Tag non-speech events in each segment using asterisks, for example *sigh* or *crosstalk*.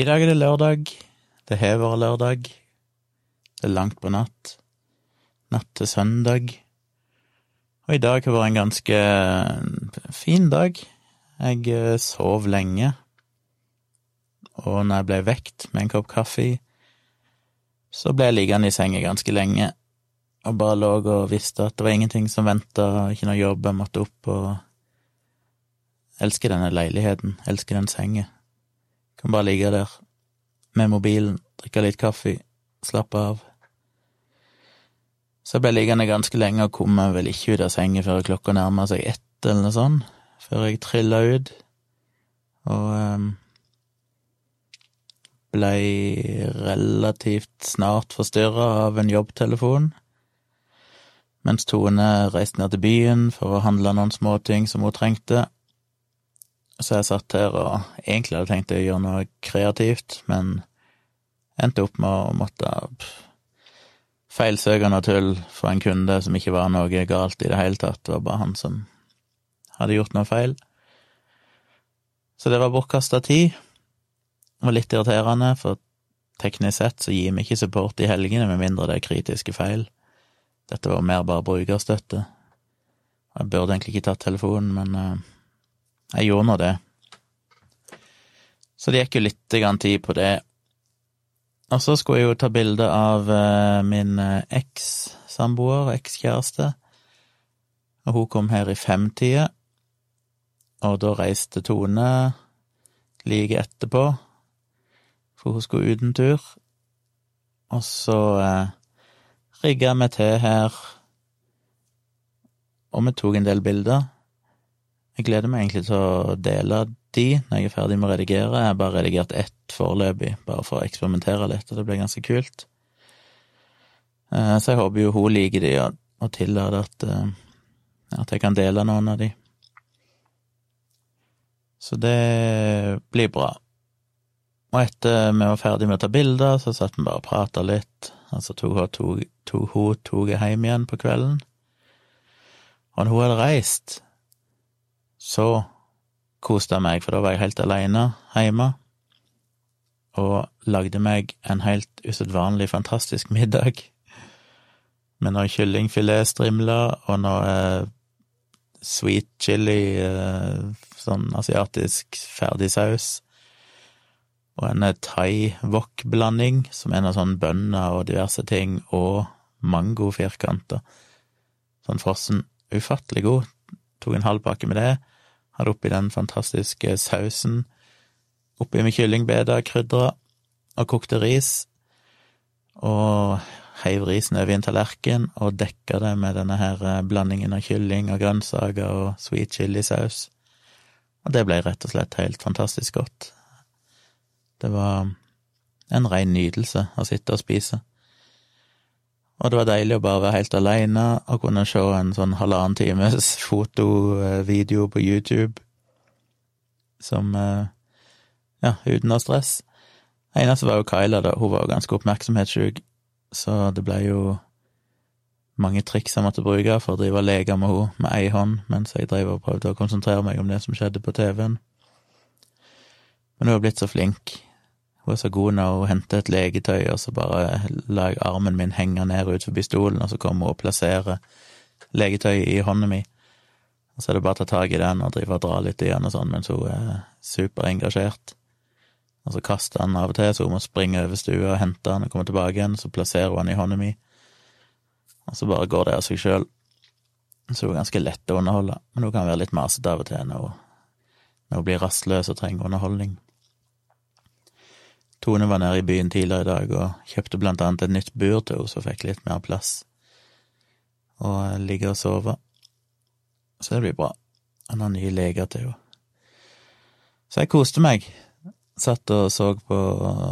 I dag er det lørdag. Det har vært lørdag. Det er langt på natt. Natt til søndag. Og i dag har vært en ganske fin dag. Jeg eh, sov lenge, og når jeg ble vekt med en kopp kaffe, så ble jeg liggende i senga ganske lenge og bare lå og visste at det var ingenting som venta, ikke noe jobb, jeg måtte opp og Elsker denne leiligheten, elsker den senga. Kan bare ligge der med mobilen, drikke litt kaffe, slappe av. Så jeg ble liggende ganske lenge og kom meg vel ikke ut av sengen før klokka nærma seg ett eller noe sånt, før jeg trilla ut. Og um, blei relativt snart forstyrra av en jobbtelefon. Mens Tone reiste ned til byen for å handle noen småting som hun trengte. Så jeg satt her og egentlig hadde tenkt å gjøre noe kreativt, men endte opp med å måtte feilsøke noe tull for en kunde som ikke var noe galt i det hele tatt, det var bare han som hadde gjort noe feil. Så det var bortkasta tid. Det var litt irriterende, for teknisk sett så gir vi ikke support i helgene med mindre det er kritiske feil. Dette var mer bare brukerstøtte. Jeg burde egentlig ikke tatt telefonen, men uh, jeg gjorde nå det. Så det gikk jo litt tid på det. Og så skulle jeg jo ta bilde av uh, min uh, eks-samboer, ekskjæreste, og hun kom her i femtida, og da reiste Tone like etterpå, for hun skulle ut en tur, og så eh, rigga meg til her, og vi tok en del bilder. Jeg gleder meg egentlig til å dele de når jeg er ferdig med å redigere. Jeg har bare redigert ett foreløpig, bare for å eksperimentere litt, og det blir ganske kult. Eh, så jeg håper jo hun liker de, og tillater at, eh, at jeg kan dele noen av de. Så det blir bra. Og etter vi var ferdig med å ta bilder, så satt vi bare og prata litt. Altså tok hun tog, tog, tog hjem igjen på kvelden. Og hun hadde reist, så koste jeg meg, for da var jeg helt aleine hjemme, og lagde meg en helt usedvanlig fantastisk *laughs* middag med noe kyllingfiletstrimler og noe eh, sweet chili, eh, sånn asiatisk ferdigsaus, og en eh, thai-wok-blanding, som er noe sånn bønner og diverse ting, og mangofirkanter. Sånn frossen. Ufattelig god. Tok en halv pakke med det. Hadde oppi den fantastiske sausen. Oppi med kyllingbeder, krydra, og kokte ris. Og heiv risen over i en tallerken og dekka det med denne her eh, blandingen av kylling og grønnsaker og sweet chili-saus. Og det ble rett og slett helt fantastisk godt. Det var en rein nydelse å sitte og spise. Og det var deilig å bare være helt aleine og kunne se en sånn halvannen times *laughs* fotovideo på YouTube som eh, Ja, uten noe stress. Eneste var jo Kyla, da. Hun var jo ganske oppmerksomhetssjuk, så det ble jo mange triks jeg måtte bruke for å drive og leke med henne med ei hånd mens jeg drev og prøvde å konsentrere meg om det som skjedde på TV-en. Men hun har blitt så flink. Hun er så god når hun henter et leketøy, og så bare lar jeg armen min henge ned ut forbi stolen, og så kommer hun og plasserer leketøyet i hånda mi. Og så er det bare å ta tak i den og drive og dra litt i den og sånn, mens hun er superengasjert. Og så kaster han av og til, så hun må springe over stua og hente han og komme tilbake igjen, så plasserer hun han i hånda mi. Og så bare går det av seg sjøl. Så hun er ganske lett å underholde, men hun kan være litt masete av og til når hun, når hun blir rastløs og trenger underholdning. Tone var nede i byen tidligere i dag og kjøpte blant annet et nytt bur til henne, som fikk litt mer plass, og ligger og sover. Så det blir bra. Han har nye leger til henne. Så jeg koste meg. Satt og så på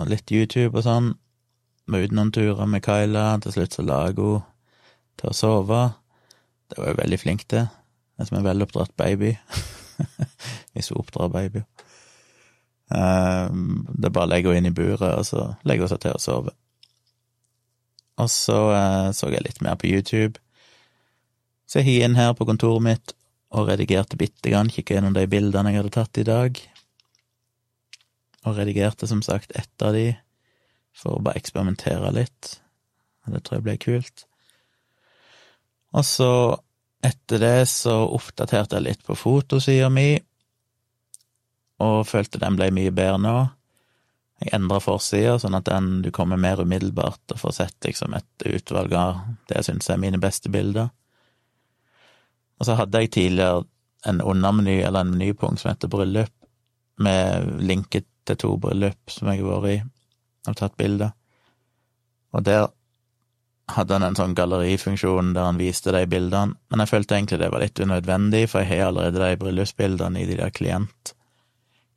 litt YouTube og sånn. Var ute noen turer med Kyla. Til slutt så la jeg henne til å sove. Det var jo veldig flink til. Er som er veloppdratt baby. *laughs* Hvis hun oppdrar babyer. Ehm, det er bare å legge henne inn i buret, og så legger hun seg til å sove. Og så uh, så jeg litt mer på YouTube. Så jeg gikk inn her på kontoret mitt og redigerte bitte grann, kikka gjennom de bildene jeg hadde tatt i dag. og redigerte som sagt ett av de for å bare eksperimentere litt. Det tror jeg ble kult. Og så, etter det, så oppdaterte jeg litt på fotosida mi, og følte den ble mye bedre nå. Jeg endra forsida, sånn at den du kommer mer umiddelbart og får sett liksom et utvalg av det jeg syns er mine beste bilder. Og så hadde jeg tidligere en undermeny, eller en menypunkt, som heter bryllup, med linket til to bryllup som jeg har vært i og tatt bilder. Og der hadde han en sånn gallerifunksjon der han viste de bildene, men jeg følte egentlig det var litt unødvendig, for jeg har allerede de bryllupsbildene i de der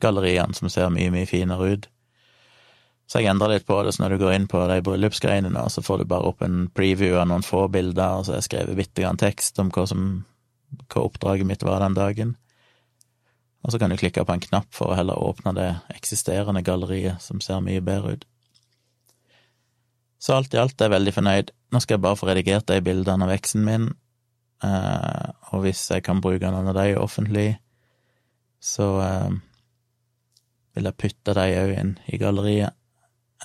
klientgalleriene som ser mye, mye finere ut. Så jeg endra litt på det, så når du går inn på de bryllupsgreiene så får du bare opp en preview av noen få bilder, og så har jeg skrevet bitte grann tekst om hva som hva oppdraget mitt var den dagen. Og så kan du klikke på en knapp for å heller åpne det eksisterende galleriet, som ser mye bedre ut. Så alt i alt er jeg veldig fornøyd. Nå skal jeg bare få redigert de bildene av eksen min, eh, og hvis jeg kan bruke noen av de offentlig, så vil jeg putte de òg inn i galleriet.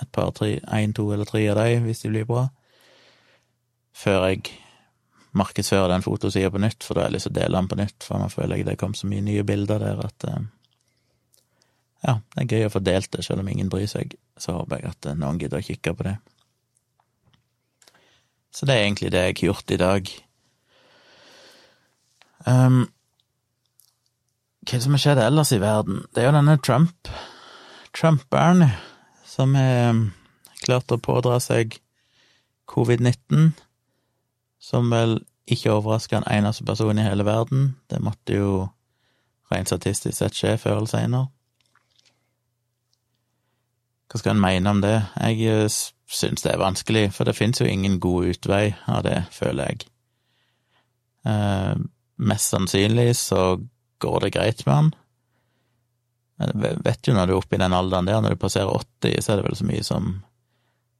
Et par, tre, én, to eller tre av de, hvis de blir bra. Før jeg markedsfører den fotosida på nytt, for da har jeg lyst til å dele den på nytt, for nå føler jeg det kom så mye nye bilder der at eh, ja, det er gøy å få delt det, selv om ingen bryr seg. Så håper jeg at eh, noen gidder å kikke på det. Så det er egentlig det jeg har gjort i dag. Um, hva som har skjedd ellers i verden? Det er jo denne Trump, Trumperen, som har um, klart å pådra seg covid-19 som vel ikke overrasker en eneste person i hele verden. Det måtte jo rent statistisk sett skje før eller seinere. Hva skal en mene om det? Jeg eh, syns det er vanskelig, for det finnes jo ingen god utvei av det, føler jeg. Eh, mest sannsynlig så går det greit med han. Jeg vet jo når du er oppe i den alderen der, når du passerer 80, så er det vel så mye som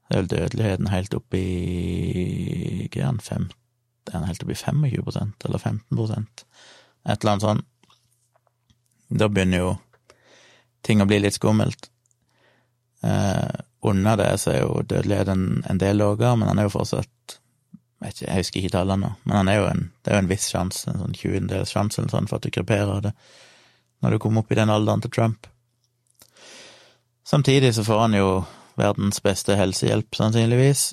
det er vel dødeligheten helt oppe i Hva er fem, er helt oppe i 25 eller 15 Et eller annet sånt. Da begynner jo ting å bli litt skummelt. Eh, under det så er jo dødeligheten en del lavere, men han er jo fortsatt ikke, Jeg husker ikke tallene nå, men er en, det er jo en viss sjanse, en sånn 20-dels sjanse eller sånn, for at du kreperer det når du kommer opp i den alderen til Trump. Samtidig så får han jo verdens beste helsehjelp, sannsynligvis.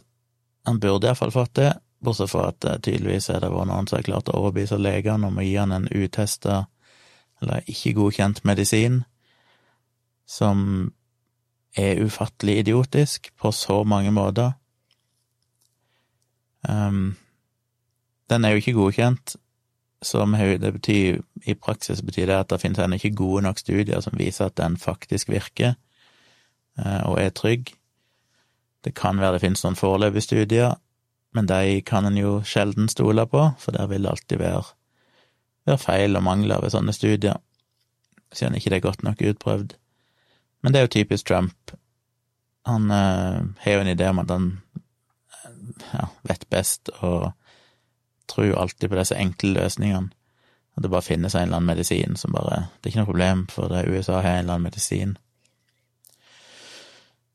Han burde iallfall fått det, bortsett fra at eh, tydeligvis er det vært noen som har klart å overbevise legene om å gi han en utesta, eller ikke godkjent medisin, som er ufattelig idiotisk på så mange måter. Um, den er jo ikke godkjent, som det betyr, i praksis betyr det at det finnes ennå ikke gode nok studier som viser at den faktisk virker. Eh, og er trygg. Det kan være det finnes noen foreløpige studier, men de kan en jo sjelden stole på, for der vil det alltid være, være feil og mangler ved sånne studier, siden ikke det er godt nok utprøvd. Men det er jo typisk Trump. Han eh, har jo en idé om at han ja, vet best og tror alltid på disse enkle løsningene. At det bare finnes en eller annen medisin som bare Det er ikke noe problem, for det USA har en eller annen medisin.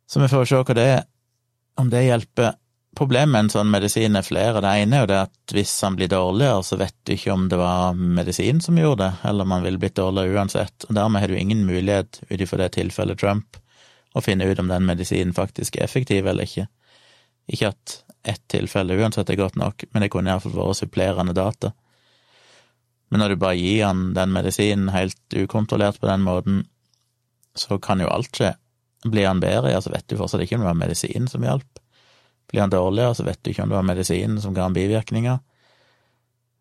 Så vi får se hva det er, om det hjelper. Problemet med en sånn medisin er flere. Det ene er jo det at hvis han blir dårligere, så vet du ikke om det var medisin som gjorde det, eller om han ville blitt dårligere uansett. Og dermed har du ingen mulighet, ut ifra det tilfellet Trump, å finne ut om den medisinen faktisk er effektiv eller ikke. Ikke at ett tilfelle uansett er godt nok, men det kunne iallfall vært supplerende data. Men når du bare gir han den medisinen helt ukontrollert på den måten, så kan jo alt skje. Blir han bedre, ja, så vet du fortsatt ikke om det var medisin som hjalp. Blir han dårligere, så vet du ikke om det var medisin som ga han bivirkninger.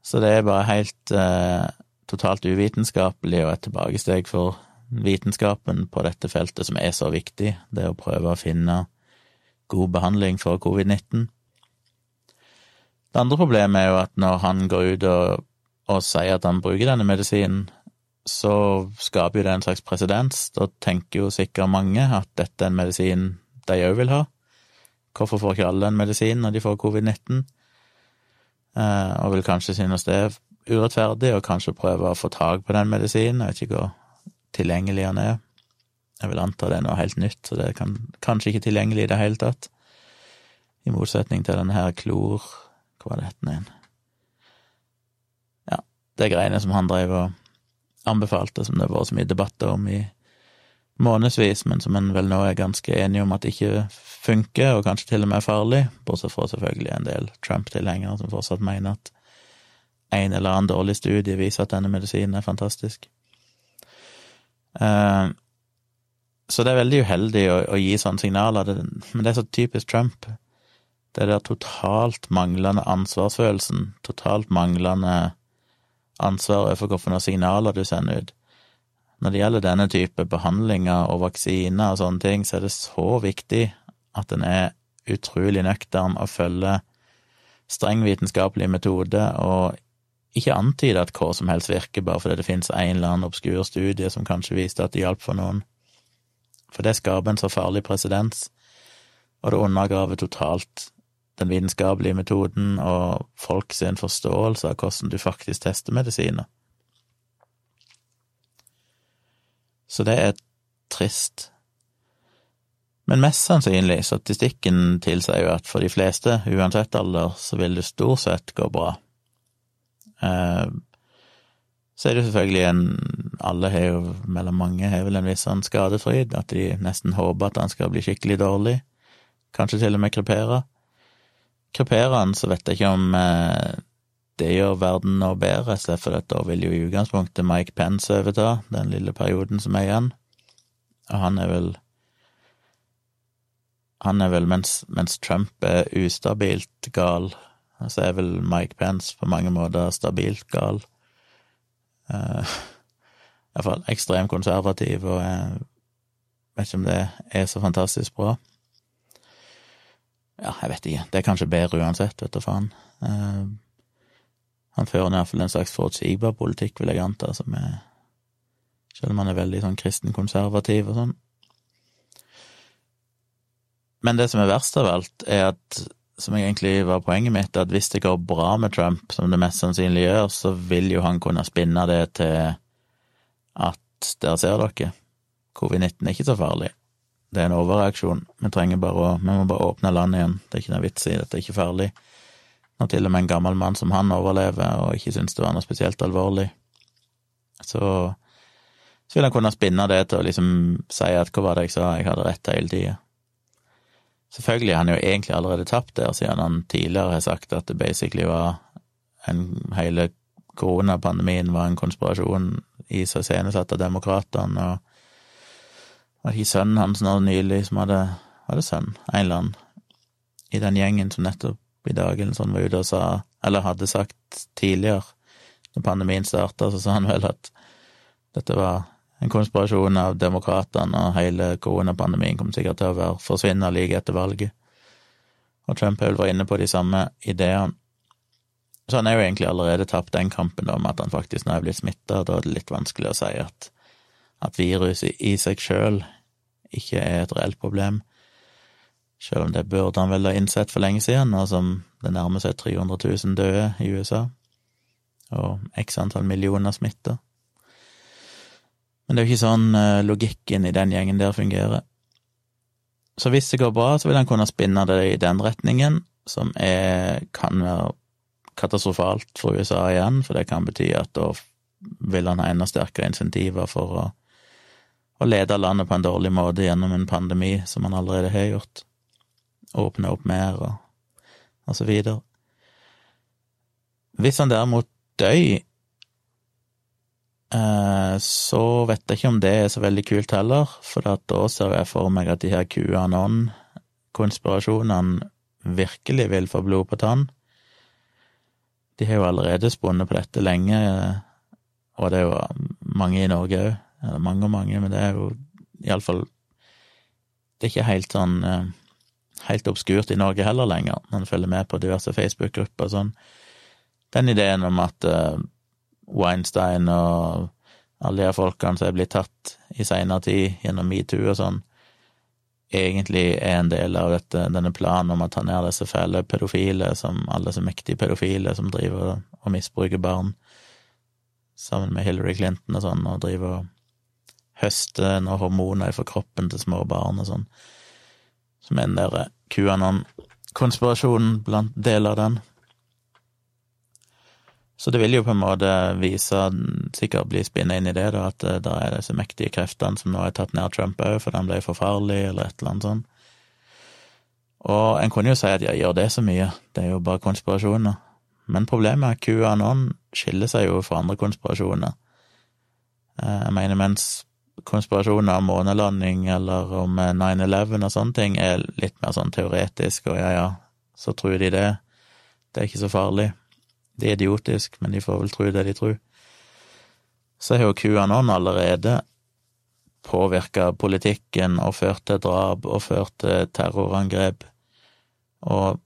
Så det er bare helt eh, totalt uvitenskapelig og et tilbakesteg for vitenskapen på dette feltet som er så viktig, det å prøve å finne god behandling for covid-19. Det andre problemet er jo at når han går ut og, og sier at han bruker denne medisinen, så skaper jo det en slags presedens. Da tenker jo sikkert mange at dette er en medisin de òg vil ha. Hvorfor får ikke alle en medisin når de får covid-19? Eh, og vil kanskje synes det er urettferdig, og kanskje prøve å få tak på den medisinen. Jeg vet ikke hvor tilgjengelig den er. Jeg vil anta det er noe helt nytt, så det er kan, kanskje ikke tilgjengelig i det hele tatt. I motsetning til denne her klor Hva det het igjen? Ja, det greiene som han drev og anbefalte, som det har vært så mye debatter om i månedsvis, men som en vel nå er ganske enig om at ikke funker, og kanskje til og med er farlig, bortsett fra selvfølgelig en del Trump-tilhengere som fortsatt mener at en eller annen dårlig studie viser at denne medisinen er fantastisk. Uh, så det er veldig uheldig å, å gi sånne signaler, men det er så typisk Trump. Det er der totalt manglende ansvarsfølelsen, totalt manglende ansvar overfor hvilke signaler du sender ut. Når det gjelder denne type behandlinger og vaksiner og sånne ting, så er det så viktig at en er utrolig nøktern og følger streng vitenskapelig metode, og ikke antyde at hva som helst virker bare fordi det finnes en eller annen obskur studie som kanskje viste at det hjalp for noen. For det skaper en så farlig presedens, og det undergraver totalt den vitenskapelige metoden og folk sin forståelse av hvordan du faktisk tester medisiner. Så det er trist. Men mest sannsynlig, statistikken tilsier jo at for de fleste, uansett alder, så vil det stort sett gå bra. Eh, så er det jo selvfølgelig en Alle har jo, mellom mange, har vel en viss sånn skadefryd, at de nesten håper at han skal bli skikkelig dårlig. Kanskje til og med krepere. Kreperer han, så vet jeg ikke om eh, det gjør verden noe bedre, for da vil jo i utgangspunktet Mike Pence overta den lille perioden som er igjen, og han er vel Han er vel, mens, mens Trump er ustabilt gal, så er vel Mike Pence på mange måter stabilt gal. Uh, Iallfall ekstremt konservativ, og jeg vet ikke om det er så fantastisk bra. Ja, jeg vet ikke. Det er kanskje bedre uansett, vet du faen. Uh, han fører iallfall en slags forutsigbar politikk, vil jeg anta, som er Selv om han er veldig sånn kristen-konservativ og sånn. Men det som er verst av alt, er at, som egentlig var poenget mitt, at hvis det går bra med Trump, som det mest sannsynlig gjør, så vil jo han kunne spinne det til at der ser dere, covid-19 er ikke så farlig. Det er en overreaksjon. Vi trenger bare å Vi må bare åpne landet igjen. Det er ikke noe vits i, dette er ikke farlig. Når til og med en gammel mann som han overlever og ikke syns det var noe spesielt alvorlig, så, så vil han kunne spinne det til å liksom si at hva var det jeg sa, jeg hadde rett hele tida. Selvfølgelig har han jo egentlig allerede tapt der, siden han tidligere har sagt at det basically var en hele koronapandemien var en konspirasjon i seg iscenesatt av demokratene, og var det ikke sønnen hans nå nylig som hadde Var det sønn? En eller annen i den gjengen som nettopp i dag eller sånn var ute og sa, eller hadde sagt tidligere, når pandemien starta, så sa han vel at dette var en konspirasjon av demokratene, og hele koronapandemien kom sikkert til å være forsvinne like etter valget. Og Trump var inne på de samme ideene. Så han er jo egentlig allerede tapt den kampen om at han faktisk nå er blitt smitta, da er det litt vanskelig å si at, at viruset i seg sjøl ikke er et reelt problem. Selv om det burde han vel ha innsett for lenge siden, nå som det nærmer seg 300 000 døde i USA, og x antall millioner smitta. Men det er jo ikke sånn eh, logikken i den gjengen der fungerer. Så hvis det går bra, så vil han kunne spinne det i den retningen, som er, kan være katastrofalt for USA igjen, for det kan bety at da vil han ha enda sterkere insentiver for å, å lede landet på en dårlig måte gjennom en pandemi, som han allerede har gjort åpne opp mer, og, og så videre. Hvis han derimot dør, eh, så vet jeg ikke om det er så veldig kult heller, for da ser jeg for meg at de her QAnon-konspirasjonene virkelig vil få blod på tann. De har jo allerede spunnet på dette lenge, og det er jo mange i Norge òg. Mange og mange, men det er jo iallfall Det er ikke helt sånn eh, helt obskurt i Norge heller lenger, når en følger med på diverse Facebook-grupper sånn. Den ideen om at uh, Weinstein og alle de folkene som er blitt tatt i seinere tid gjennom metoo og sånn, egentlig er en del av dette, denne planen om å ta ned disse fæle pedofile, som alle så mektige pedofile som driver og misbruker barn, sammen med Hillary Clinton og sånn, og driver og høster noen hormoner fra kroppen til små barn og sånn. Som er den der QAnon-konspirasjonen blant deler av den. Så det vil jo på en måte vise, sikkert bli spinnet inn i det, da, at det er disse mektige kreftene som nå har tatt ned Trump òg, fordi han ble for farlig, eller et eller annet sånt. Og en kunne jo si at ja, gjør det så mye, det er jo bare konspirasjoner. Men problemet er at QAnon skiller seg jo fra andre konspirasjoner. Eh, jeg mener, mens konspirasjoner om månelanding eller om 9-11 og sånne ting er litt mer sånn teoretisk, og ja, ja, så tror de det, det er ikke så farlig. Det er idiotisk, men de får vel tro det de tror. Så har jo QAnon allerede påvirka politikken og ført til drap og ført til terrorangrep, og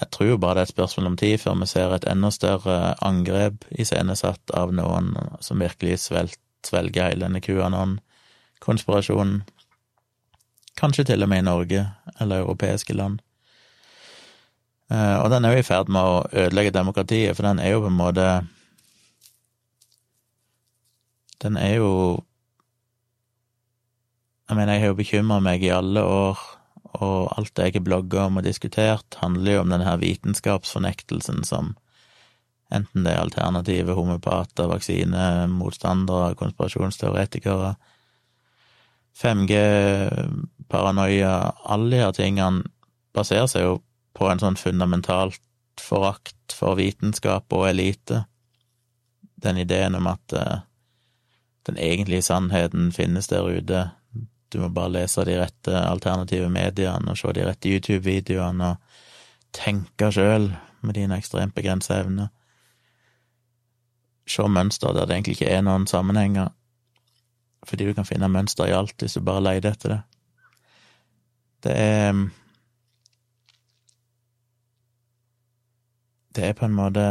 jeg tror jo bare det er et spørsmål om tid før vi ser et enda større angrep iscenesatt av noen som virkelig svelt, svelger hele denne QAnon-konspirasjonen. Kanskje til og med i Norge eller europeiske land. Eh, og den er jo i ferd med å ødelegge demokratiet, for den er jo på en måte Den er jo Jeg mener, jeg har jo bekymra meg i alle år, og alt det jeg har blogga om og diskutert, handler jo om denne vitenskapsfornektelsen som enten det er alternative homopater, vaksinemotstandere, konspirasjonsteoretikere, 5G, paranoia, alle de her tingene baserer seg jo på en sånn fundamentalt forakt for vitenskap og elite. Den ideen om at uh, den egentlige sannheten finnes der ute. Du må bare lese de rette alternative mediene og se de rette YouTube-videoene og tenke sjøl med dine ekstremt begrensa evner. Se mønster der det egentlig ikke er noen sammenhenger, fordi du kan finne mønster i alt hvis du bare leter etter det. Det er det er på en måte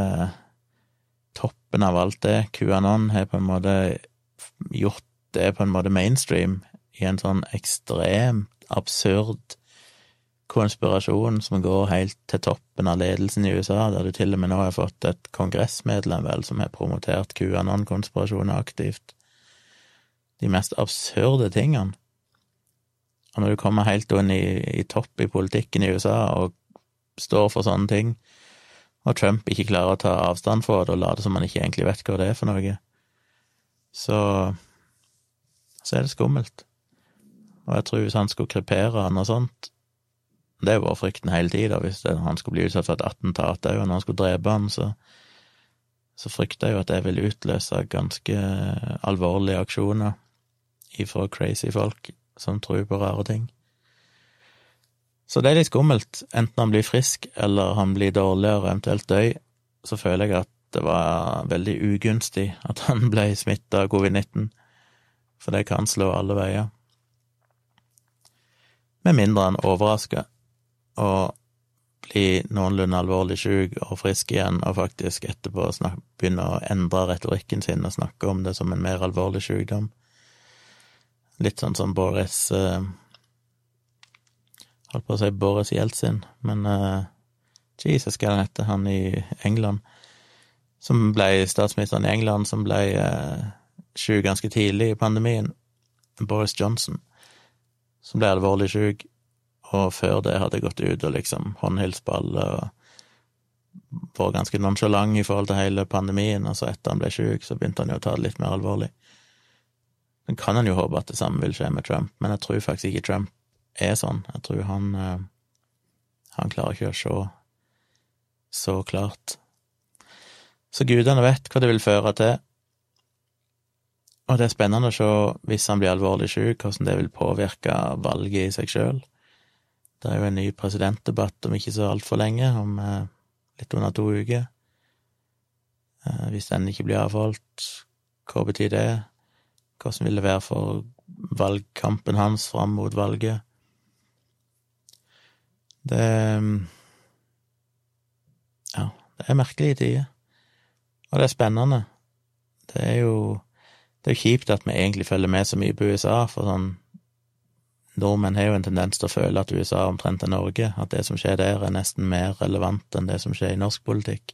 toppen av alt det. QAnon har på en måte gjort det på en måte mainstream i en sånn ekstremt absurd konspirasjon som går helt til toppen av ledelsen i USA, der du til og med nå har fått et kongressmedlem vel som har promotert QAnon-konspirasjoner aktivt. De mest absurde tingene. Og når du kommer helt inn i, i topp i politikken i USA og står for sånne ting, og Trump ikke klarer å ta avstand fra det og late som han ikke egentlig vet hva det er for noe, så så er det skummelt. Og jeg tror hvis han skulle krepere og sånt Det var frykten hele tida, hvis det, han skulle bli utsatt for et attentat òg, og han skulle drepe han, så, så frykter jeg jo at det vil utløse ganske alvorlige aksjoner ifra crazy folk som tror på rare ting. Så det er litt skummelt. Enten han blir frisk eller han blir dårligere og eventuelt dør, så føler jeg at det var veldig ugunstig at han *laughs* ble smitta av covid-19, for det kan slå alle veier. Med mindre han overrasker og bli noenlunde alvorlig syk og frisk igjen, og faktisk etterpå begynne å endre retorikken sin og snakke om det som en mer alvorlig sykdom. Litt sånn som Boris eh, Holdt på å si Boris Jeltsin, men eh, Jesus, hva han heter han i England? Som ble statsministeren i England, som ble eh, syk ganske tidlig i pandemien. Boris Johnson, som ble alvorlig sjuk, og før det hadde gått ut og liksom håndhilst på alle og vært ganske nonsjalant i forhold til hele pandemien, og så etter han ble sjuk, så begynte han jo å ta det litt mer alvorlig. Men kan han jo håpe at det samme vil skje med Trump, men jeg tror faktisk ikke Trump er sånn. Jeg tror han eh, Han klarer ikke å se så klart. Så gudene vet hva det vil føre til. Og det er spennende å se, hvis han blir alvorlig syk, hvordan det vil påvirke valget i seg sjøl. Det er jo en ny presidentdebatt om ikke så altfor lenge, om eh, litt under to uker. Eh, hvis den ikke blir avholdt, hva betyr det? Hvordan vil det være for valgkampen hans fram mot valget? Det Ja, det er merkelige tider. Og det er spennende. Det er jo Det er kjipt at vi egentlig følger med så mye på USA, for sånn Nordmenn har jo en tendens til å føle at USA omtrent er Norge, at det som skjer der, er nesten mer relevant enn det som skjer i norsk politikk.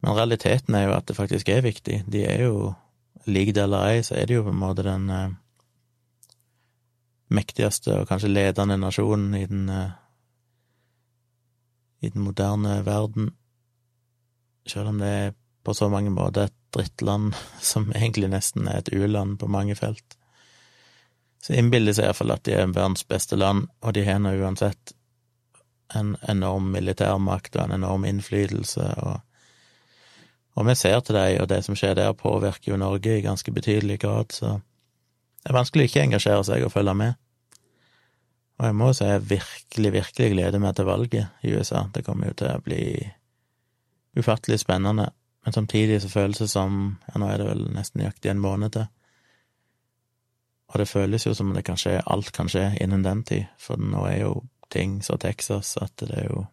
Men realiteten er jo at det faktisk er viktig. De er jo lik det eller ei, så er de jo på en måte den eh, mektigste og kanskje ledende nasjonen i den eh, i den moderne verden, selv om det er på så mange måter et drittland *laughs* som egentlig nesten er et u-land på mange felt. Så innbiller seg iallfall at de er verdens beste land, og de har nå uansett en enorm militærmakt og en enorm innflytelse, og, og vi ser til dem, og det som skjer der, påvirker jo Norge i ganske betydelig grad, så det er vanskelig å ikke engasjere seg og følge med. Og jeg må si jeg virkelig, virkelig gleder meg til valget i USA. Det kommer jo til å bli ufattelig spennende, men samtidig så føles det som Ja, nå er det vel nesten nøyaktig en måned til. Og det føles jo som det kan skje, alt kan skje innen den tid, for nå er jo ting så Texas at det er jo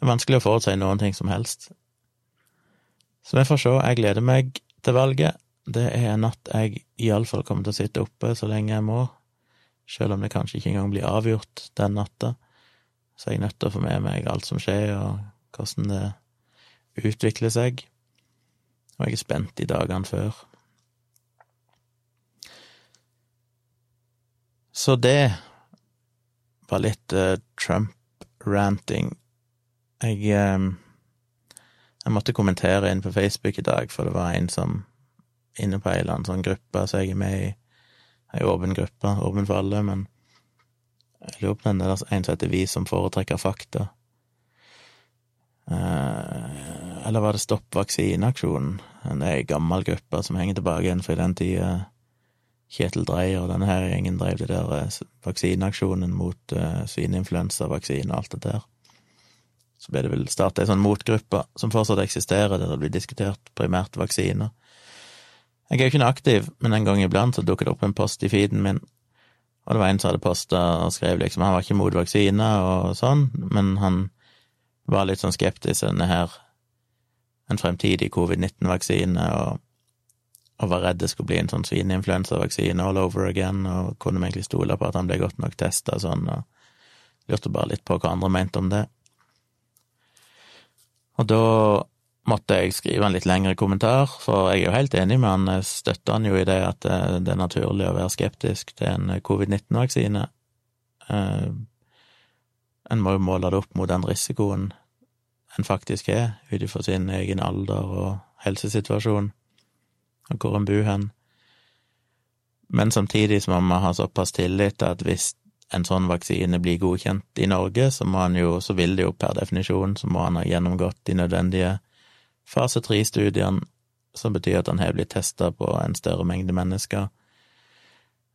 Det er vanskelig å forutsi noen ting som helst. Så vi får se. Jeg gleder meg til valget. Det er en natt jeg iallfall kommer til å sitte oppe så lenge jeg må, selv om det kanskje ikke engang blir avgjort den natta. Så jeg er nødt til å få med meg alt som skjer, og hvordan det utvikler seg. Og jeg er spent i dagene før. Så det var litt uh, Trump-ranting. Jeg uh, Jeg måtte kommentere inn på Facebook i dag, for det var en som inne på ei eller annen sånn gruppe, så jeg er med i ei åpen gruppe, åpen for alle, men jeg lurer på om det er en som heter Vi som foretrekker fakta. Uh, eller var det Stopp vaksineaksjonen? Ei gammel gruppe som henger tilbake igjen fra den tida Kjetil Dreyer og denne her gjengen drev det der eh, vaksineaksjonen mot uh, svineinfluensavaksine og alt det der. Så ble det vel starta ei sånn motgruppe som fortsatt eksisterer, der det blir diskutert primært vaksiner. Jeg er jo ikke noe aktiv, men en gang iblant så dukket det opp en post i feeden min, og det var en som hadde posta og skrev liksom han var ikke mot vaksiner og sånn, men han var litt sånn skeptisk til denne her en fremtidig covid-19-vaksine, og, og, var redd det skulle bli en sånn svineinfluensavaksine all over again, og kunne vi egentlig stole på at han ble godt nok testa sånn, og lurte bare litt på hva andre mente om det. Og da måtte jeg skrive en litt lengre kommentar, for jeg er jo helt enig med han, jeg støtter han jo i det at det er naturlig å være skeptisk til en covid-19-vaksine. Eh, en må jo måle det opp mot den risikoen en faktisk er, ut ifra sin egen alder og helsesituasjon, og hvor en bor hen. Men samtidig så må man ha såpass tillit at hvis en sånn vaksine blir godkjent i Norge, så han jo, så vil det jo per definisjon, så må han ha gjennomgått de nødvendige fase tre-studiene, som betyr at han har blitt testa på en større mengde mennesker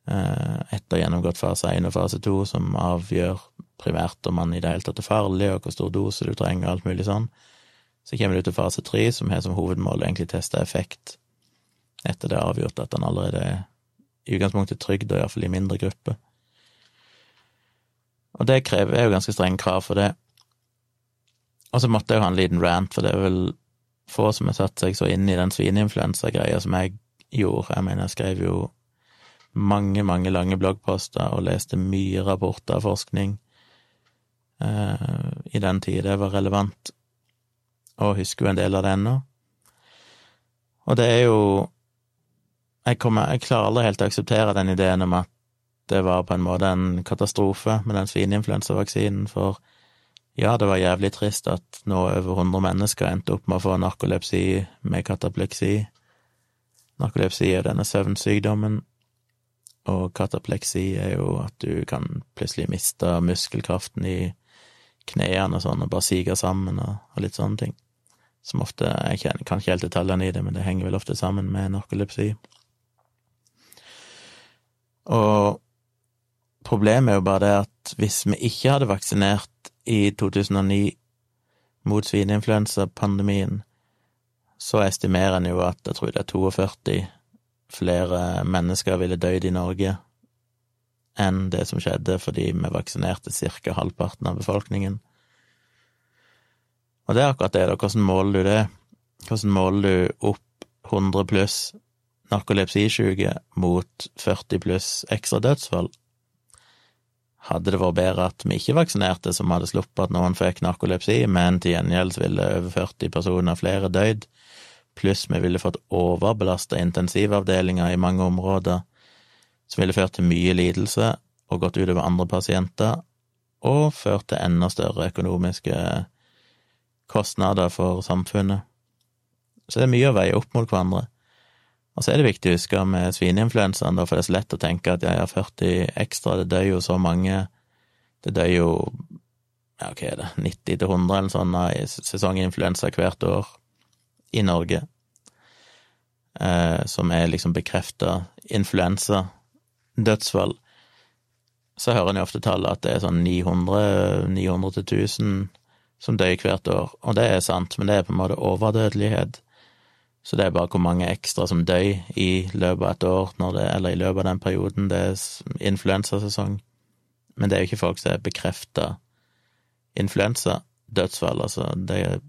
eh, etter gjennomgått fase én og fase to, som avgjør primært om man i det hele tatt er farlig, og hvor stor dose du trenger, og alt mulig sånn. Så kommer du til fase tre, som har som hovedmål å egentlig teste effekt, etter det er avgjort at han allerede er i utgangspunktet trygg, og iallfall i mindre grupper. Og det krever jo ganske strenge krav for det. Og så måtte jeg jo ha en liten rant, for det er vel få som har satt seg så inn i den svineinfluensagreia som jeg gjorde. Jeg mener, jeg skrev jo mange, mange lange bloggposter og leste mye rapporter av forskning eh, i den tid det var relevant, og husker jo en del av det ennå. Og det er jo jeg, kommer, jeg klarer aldri helt å akseptere den ideen om at det var på en måte en katastrofe med den svineinfluensavaksinen, for ja, det var jævlig trist at nå over 100 mennesker endte opp med å få narkolepsi med katapleksi. Narkolepsi er denne søvnsykdommen, og katapleksi er jo at du kan plutselig miste muskelkraften i knærne og sånn, og bare sige sammen og, og, litt sånne ting. Som ofte Jeg kan ikke helt detaljene i det, men det henger vel ofte sammen med narkolepsi. Og problemet er jo bare det at hvis vi ikke hadde vaksinert i 2009 mot svineinfluensapandemien, så estimerer en jo at jeg tror det er 42 flere mennesker ville dødd i Norge enn det som skjedde fordi vi vaksinerte ca. halvparten av befolkningen. Og det er akkurat det, da. Hvordan måler du det? Hvordan måler du opp 100 pluss narkolepsisyke mot 40 pluss ekstra dødsfall? Hadde det vært bedre at vi ikke vaksinerte, som hadde sluppet at noen fikk narkolepsi, men til gjengjeld ville over 40 personer flere dødd pluss vi ville fått overbelasta intensivavdelinger i mange områder, som ville ført til mye lidelse og gått utover andre pasienter, og ført til enda større økonomiske kostnader for samfunnet. Så det er mye å veie opp mot hverandre. Og så er det viktig å huske med svineinfluensaen, for det er så lett å tenke at jeg har 40 ekstra, det dør jo så mange Det dør jo ja, hva er det, 90 til 100 eller sånn sesonginfluensa hvert år i Norge, eh, som er liksom bekrefta influensadødsfall. Så hører en jo ofte tallet at det er sånn 900, 900 til 1000 som dør hvert år, og det er sant, men det er på en måte overdødelighet. Så det er bare hvor mange ekstra som dør i løpet av et år, det, eller i løpet av den perioden det er influensasesong. Men det er jo ikke folk som er bekrefta influensadødsfall, altså det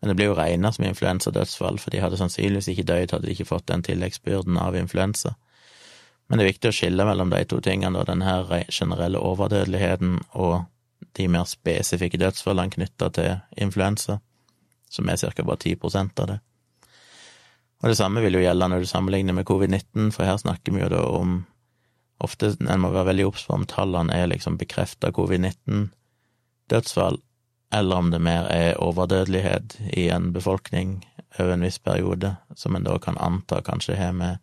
Men det blir jo regna som influensadødsfall, for de hadde sannsynligvis ikke dødd hadde de ikke fått den tilleggsbyrden av influensa. Men det er viktig å skille mellom de to tingene, den her generelle overdødeligheten og de mer spesifikke dødsfallene knytta til influensa, som er ca. bare 10 av det. Og det samme vil jo gjelde når du sammenligner med covid-19, for her snakker vi jo da om Ofte en må være veldig obs på om tallene er liksom bekrefta covid-19-dødsfall, eller om det mer er overdødelighet i en befolkning over en viss periode, som en da kan anta kanskje har med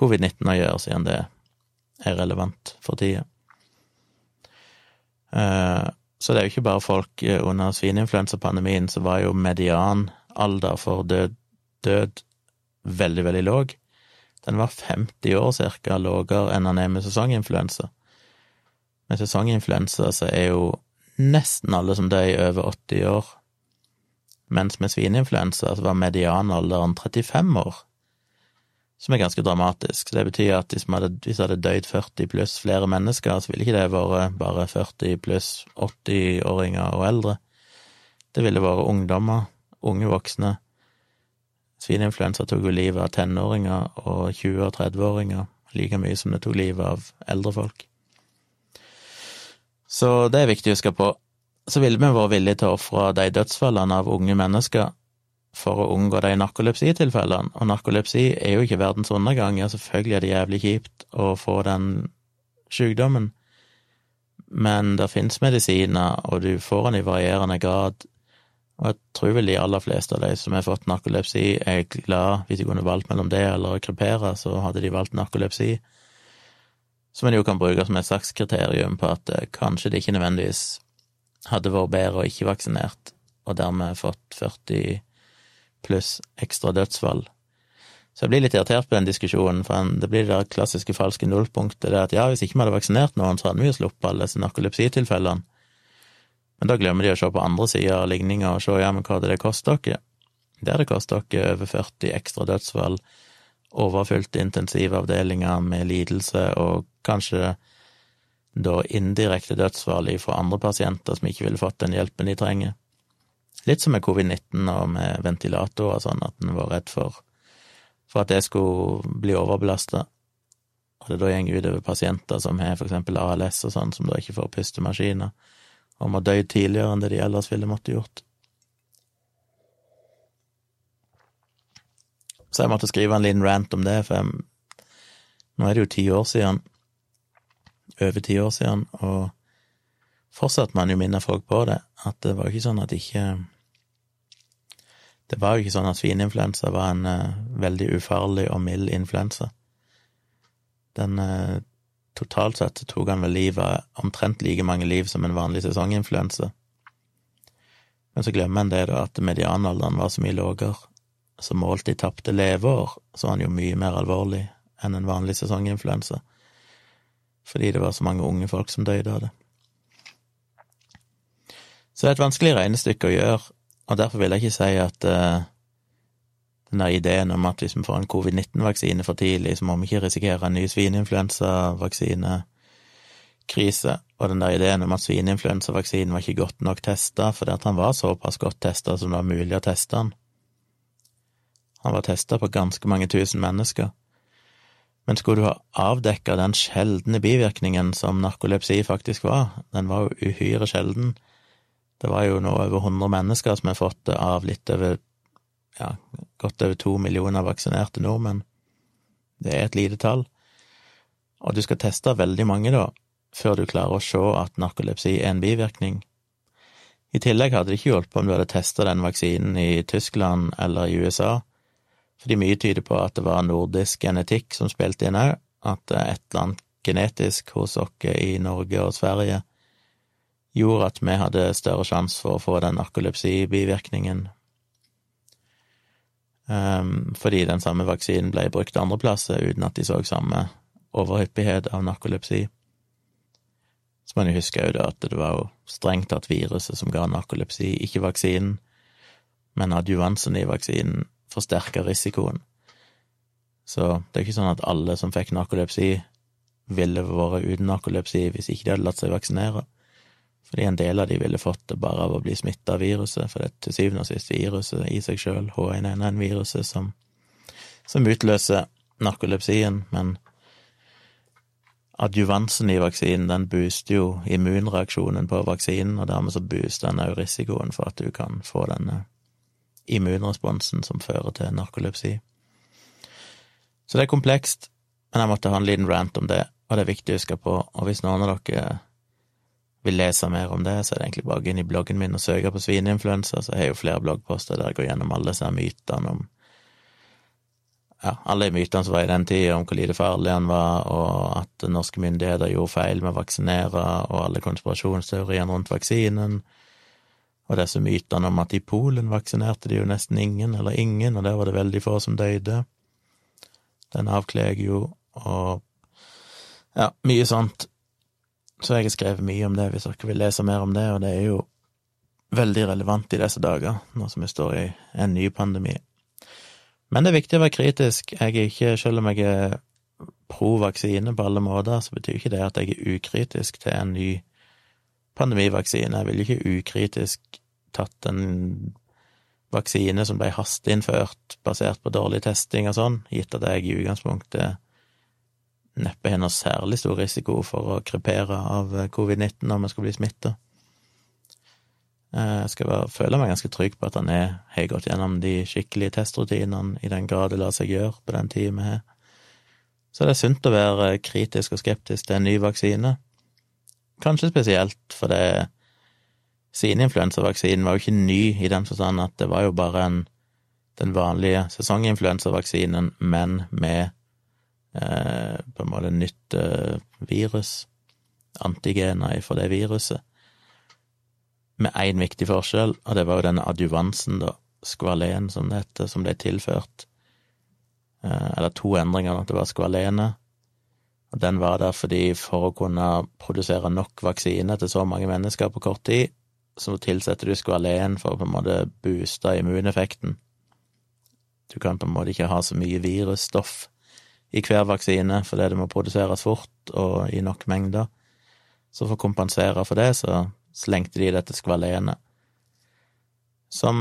covid-19 å gjøre, siden det er relevant for tida. Eh, så det er jo ikke bare folk eh, under svineinfluensapandemien, så var jo median alder for død, død veldig, veldig låg. Den var 50 år cirka lavere enn den er med sesonginfluensa. Med sesonginfluensa så er jo nesten alle som dør, over 80 år, mens med svineinfluensa så var medianalderen 35 år som er ganske dramatisk. Så det betyr at hvis det hadde dødd 40 pluss flere mennesker, så ville ikke det vært bare 40 pluss 80-åringer og eldre. Det ville vært ungdommer, unge voksne. Svineinfluensa tok jo livet av tenåringer og 20- og 30-åringer like mye som det tok livet av eldre folk. Så det er viktig å huske på. Så ville vi vært villige til å ofre de dødsfallene av unge mennesker for å unngå de narkolepsitilfellene, og narkolepsi er jo ikke verdens undergang, ja, selvfølgelig er det jævlig kjipt å få den sykdommen, men det finnes medisiner, og du får den i varierende grad, og jeg tror vel de aller fleste av de som har fått narkolepsi, er glad hvis de kunne valgt mellom det eller å krepere, så hadde de valgt narkolepsi, som en jo kan bruke som et slags kriterium på at eh, kanskje det ikke nødvendigvis hadde vært bedre å ikke vaksinert, og dermed fått 40 pluss ekstra dødsfall. Så jeg blir litt irritert på den diskusjonen, for det blir det der klassiske falske nullpunktet, det at ja, hvis ikke vi hadde vaksinert noen, så hadde vi jo sluppet alle disse narkolepsitilfellene. Men da glemmer de å se på andre sider av ligninga og se ja, men hva hadde det kosta dere? Det hadde kosta dere over 40 ekstra dødsfall, overfylte intensivavdelinger med lidelse og kanskje da indirekte dødsfall fra andre pasienter som ikke ville fått den hjelpen de trenger. Litt som med covid-19 og med ventilatorer, sånn, at en var redd for, for at det skulle bli overbelasta. Og det da går utover pasienter som har for eksempel ALS og sånn, som da ikke får pustemaskiner, og må dø tidligere enn det de ellers ville måtte gjort. Så jeg måtte skrive en liten rant om det, for jeg, nå er det jo ti år siden, over ti år siden, og fortsatt man jo minner folk på det, at det var jo ikke sånn at ikke det var jo ikke sånn at svineinfluensa var en uh, veldig ufarlig og mild influensa. Den uh, Totalt sett tok han vel livet omtrent like mange liv som en vanlig sesonginfluensa. Men så glemmer en det, da, at medianalderen var så mye lavere. Så målt i tapte leveår, så var han jo mye mer alvorlig enn en vanlig sesonginfluensa. Fordi det var så mange unge folk som døde av det. Så det er et vanskelig regnestykke å gjøre, og derfor vil jeg ikke si at uh, den der ideen om at hvis vi får en covid-19-vaksine for tidlig, så må vi ikke risikere en ny svineinfluensavaksinekrise. Og den der ideen om at svineinfluensavaksinen var ikke godt nok testa, fordi at han var såpass godt testa som det var mulig å teste han. Han var testa på ganske mange tusen mennesker. Men skulle du ha avdekka den sjeldne bivirkningen som narkolepsi faktisk var, den var jo uhyre sjelden, det var jo nå over 100 mennesker som har fått det av litt over ja, godt over to millioner vaksinerte nordmenn. Det er et lite tall. Og du skal teste veldig mange, da, før du klarer å se at narkolepsi er en bivirkning. I tillegg hadde det ikke hjulpet om du hadde testa den vaksinen i Tyskland eller i USA, fordi mye tyder på at det var nordisk genetikk som spilte inn òg, at et eller annet genetisk hos oss i Norge og Sverige gjorde at vi hadde større sjanse for å få den narkolepsibivirkningen. Um, fordi den samme vaksinen ble brukt andre plasser uten at de så samme overhyppighet av narkolepsi. Så må en huske òg at det var jo strengt tatt viruset som ga narkolepsi, ikke vaksinen, men adjuvansen i vaksinen forsterka risikoen. Så det er ikke sånn at alle som fikk narkolepsi, ville vært uten narkolepsi hvis ikke de hadde latt seg vaksinere. Fordi en del av de ville fått det bare av å bli smitta av viruset, for det er til syvende og sist viruset i seg sjøl, H1N1-viruset, som, som utløser narkolepsien, men adjuvansen i vaksinen, den booster jo immunreaksjonen på vaksinen, og dermed så booster den òg risikoen for at du kan få denne immunresponsen som fører til narkolepsi. Så det er komplekst, men jeg måtte ha en liten rant om det, og det er viktig å huske på, og hvis noen av dere vil lese mer om det, så er det egentlig bare å gå inn i bloggen min og søke på svineinfluensa, så jeg har jo flere bloggposter der jeg går gjennom alle disse mytene om ja, alle mytene som var i den tida, om hvor lite farlig han var, og at norske myndigheter gjorde feil med å vaksinere, og alle konspirasjonsteoriene rundt vaksinen, og disse mytene om at i Polen vaksinerte de jo nesten ingen, eller ingen, og der var det veldig få som døde. Den avkler jo, og ja, mye sånt. Så jeg har skrevet mye om det, hvis dere vil lese mer om det, og det er jo veldig relevant i disse dager, nå som vi står i en ny pandemi. Men det er viktig å være kritisk. Jeg er ikke, selv om jeg er pro vaksine på alle måter, så betyr ikke det at jeg er ukritisk til en ny pandemivaksine. Jeg ville ikke ukritisk tatt en vaksine som ble hasteinnført basert på dårlig testing og sånn, gitt at jeg i utgangspunktet neppe har noe særlig stor risiko for å krepere av covid-19 når vi skal bli smitta. Eh, jeg skal være, føle meg ganske trygg på at han har gått gjennom de skikkelige testrutinene, i den grad det lar seg gjøre på den tida vi har. Så det er sunt å være kritisk og skeptisk til en ny vaksine. Kanskje spesielt fordi svineinfluensavaksinen var jo ikke ny i den forstand at det var jo bare en, den vanlige sesonginfluensavaksinen, men med eh, på en måte nytt eh, virus, antigener for det viruset med én viktig forskjell, og det var jo denne adjuvansen, da, skvalen, som det heter, som ble tilført. Eh, eller to endringer, at det var skvalene. Og den var der fordi for å kunne produsere nok vaksine til så mange mennesker på kort tid, så tilsetter du skvalen for å på en måte booste immuneffekten. Du kan på en måte ikke ha så mye virusstoff i hver vaksine fordi det må produseres fort og i nok mengder. Så for å kompensere for det, så slengte de dette skvalenet, som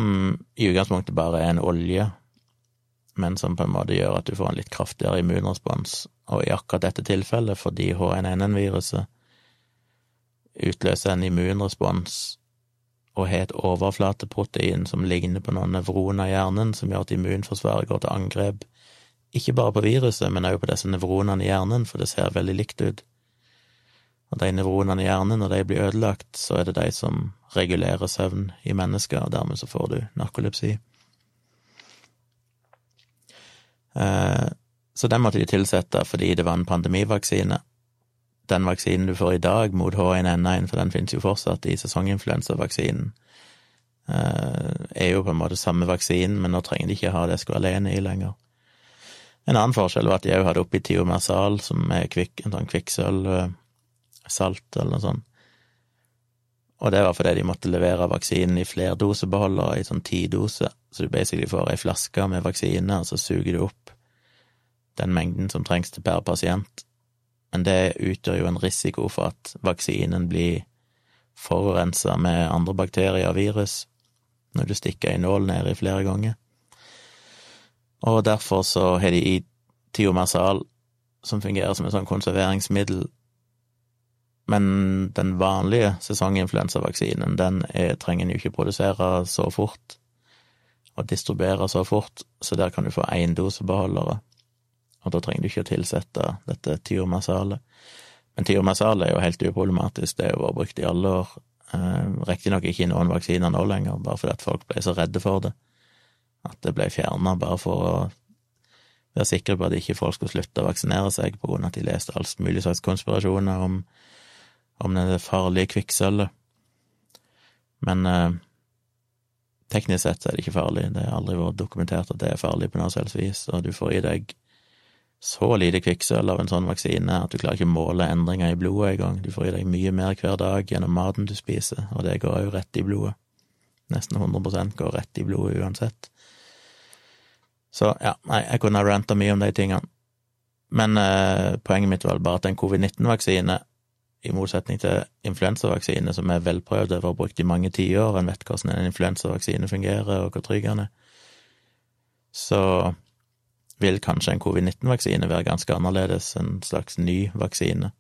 i utgangspunktet bare er en olje, men som på en måte gjør at du får en litt kraftigere immunrespons, og i akkurat dette tilfellet, fordi H1N1-viruset utløser en immunrespons og har et overflateprotein som ligner på noen nevroner i hjernen, som gjør at immunforsvaret går til angrep, ikke bare på viruset, men også på disse nevronene i hjernen, for det ser veldig likt ut. Og de nevronene i hjernen, når de blir ødelagt, så er det de som regulerer søvn i mennesker, og dermed så får du narkolepsi. Eh, så den måtte de tilsette fordi det var en pandemivaksine. Den vaksinen du får i dag mot H1N1, for den finnes jo fortsatt i sesonginfluensavaksinen, eh, er jo på en måte samme vaksinen, men nå trenger de ikke ha det alene i lenger. En annen forskjell var at de òg hadde oppi tiomersal, som er kvikk, en sånn kvikksølv eh, eller noe sånt. Og det var fordi de måtte levere vaksinen i flerdosebeholdere, i sånn tidose, så du basically får ei flaske med vaksine, og så suger du opp den mengden som trengs til per pasient. Men det utgjør jo en risiko for at vaksinen blir forurensa med andre bakterier og virus når du stikker ei nål nedi flere ganger. Og derfor så har de i tiomersal, som fungerer som et sånn konserveringsmiddel, men den vanlige sesonginfluensavaksinen, den er, trenger en jo ikke produsere så fort. og distribuere så fort, så der kan du få én dosebeholdere. og da trenger du ikke å tilsette dette tiomersalet. Men tiomersalet er jo helt uproblematisk, det har jo vært brukt i alle år. Eh, Riktignok ikke i noen vaksiner nå lenger, bare fordi at folk ble så redde for det. At det ble fjerna bare for å være sikre på at ikke folk skulle slutte å vaksinere seg på grunn av at de leste alt mulig slags konspirasjoner om, om det farlige kvikksølvet. Men eh, teknisk sett er det ikke farlig. Det har aldri vært dokumentert at det er farlig på noe selvs vis, og du får i deg så lite kvikksølv av en sånn vaksine at du klarer ikke å måle endringer i blodet engang. Du får i deg mye mer hver dag gjennom maten du spiser, og det går jo rett i blodet. Nesten 100% går rett i blodet uansett. Så ja, nei, jeg kunne ha ranta mye om de tingene. Men eh, poenget mitt var bare at en covid-19-vaksine, i motsetning til influensavaksine, som er velprøvd og har brukt i mange tiår, en vet hvordan en influensavaksine fungerer, og hvor trygg den er, så vil kanskje en covid-19-vaksine være ganske annerledes, en slags ny vaksine,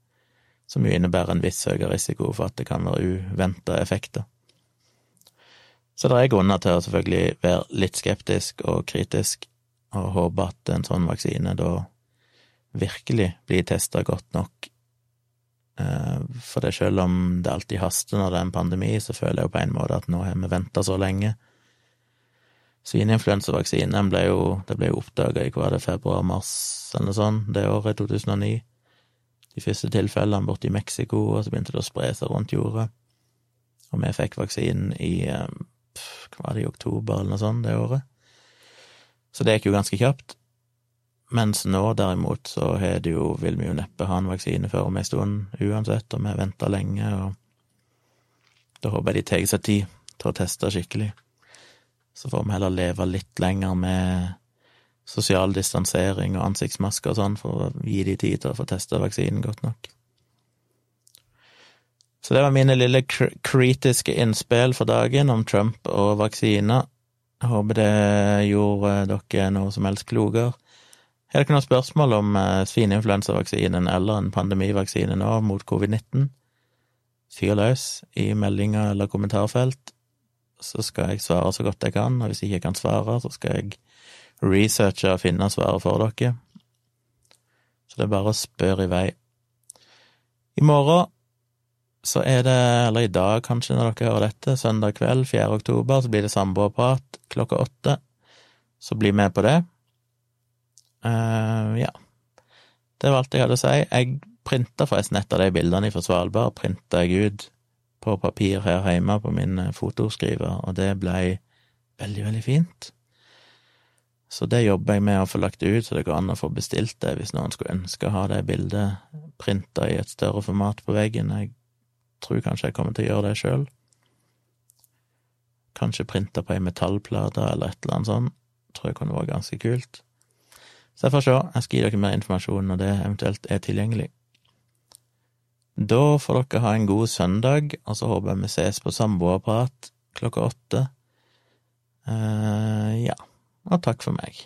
som jo innebærer en viss høyere risiko for at det kan være uventa effekter. Så det er grunner til å selvfølgelig være litt skeptisk og kritisk, og håpe at en sånn vaksine da virkelig blir testa godt nok. Eh, for det selv om det alltid haster når det er en pandemi, så føler jeg jo på en måte at nå har vi venta så lenge Svineinfluensavaksinen ble jo Det jo oppdaga i hva det, februar-mars eller sånt, det året, 2009. De første tilfellene borte i Mexico, og så begynte det å spre seg rundt jordet. Og vi fikk vaksinen i eh, hva var det, i oktober eller noe sånt det året. Så det gikk jo ganske kjapt. Mens nå, derimot, så det jo, vil vi jo neppe ha en vaksine før om ei stund uansett, og vi venta lenge, og da håper jeg de tar seg tid til å teste skikkelig. Så får vi heller leve litt lenger med sosial distansering og ansiktsmasker og sånn, for å gi de tid til å få testa vaksinen godt nok. Så det var mine lille kritiske innspill for dagen om Trump og vaksiner. Jeg håper det gjorde dere noe som helst klokere. det ikke noen spørsmål om eh, svineinfluensavaksinen eller en pandemivaksine nå mot covid-19? Fyr løs i meldinger eller kommentarfelt så skal jeg svare så godt jeg kan, og hvis jeg ikke kan svare, så skal jeg researche og finne svaret for dere. Så det er bare å spørre i vei. I morgen så er det, eller i dag kanskje når dere hører dette, søndag kveld 4. oktober, så blir det samboerprat klokka åtte. Så bli med på det. Uh, ja. Det var alt jeg hadde å si. Jeg printa forresten et av de bildene fra Svalbard, printa jeg ut på papir her hjemme på min eh, fotoskriver, og det blei veldig, veldig fint. Så det jobber jeg med å få lagt ut, så det går an å få bestilt det hvis noen skulle ønske å ha det bildet printa i et større format på veggen. Jeg tror kanskje jeg kommer til å gjøre det sjøl. Kanskje printa på ei metallplate eller et eller annet sånt. Tror jeg kunne vært ganske kult. Så jeg får se. Jeg skal gi dere mer informasjon når det eventuelt er tilgjengelig. Da får dere ha en god søndag, og så håper jeg vi ses på Samboerprat klokka åtte. Uh, ja, og takk for meg.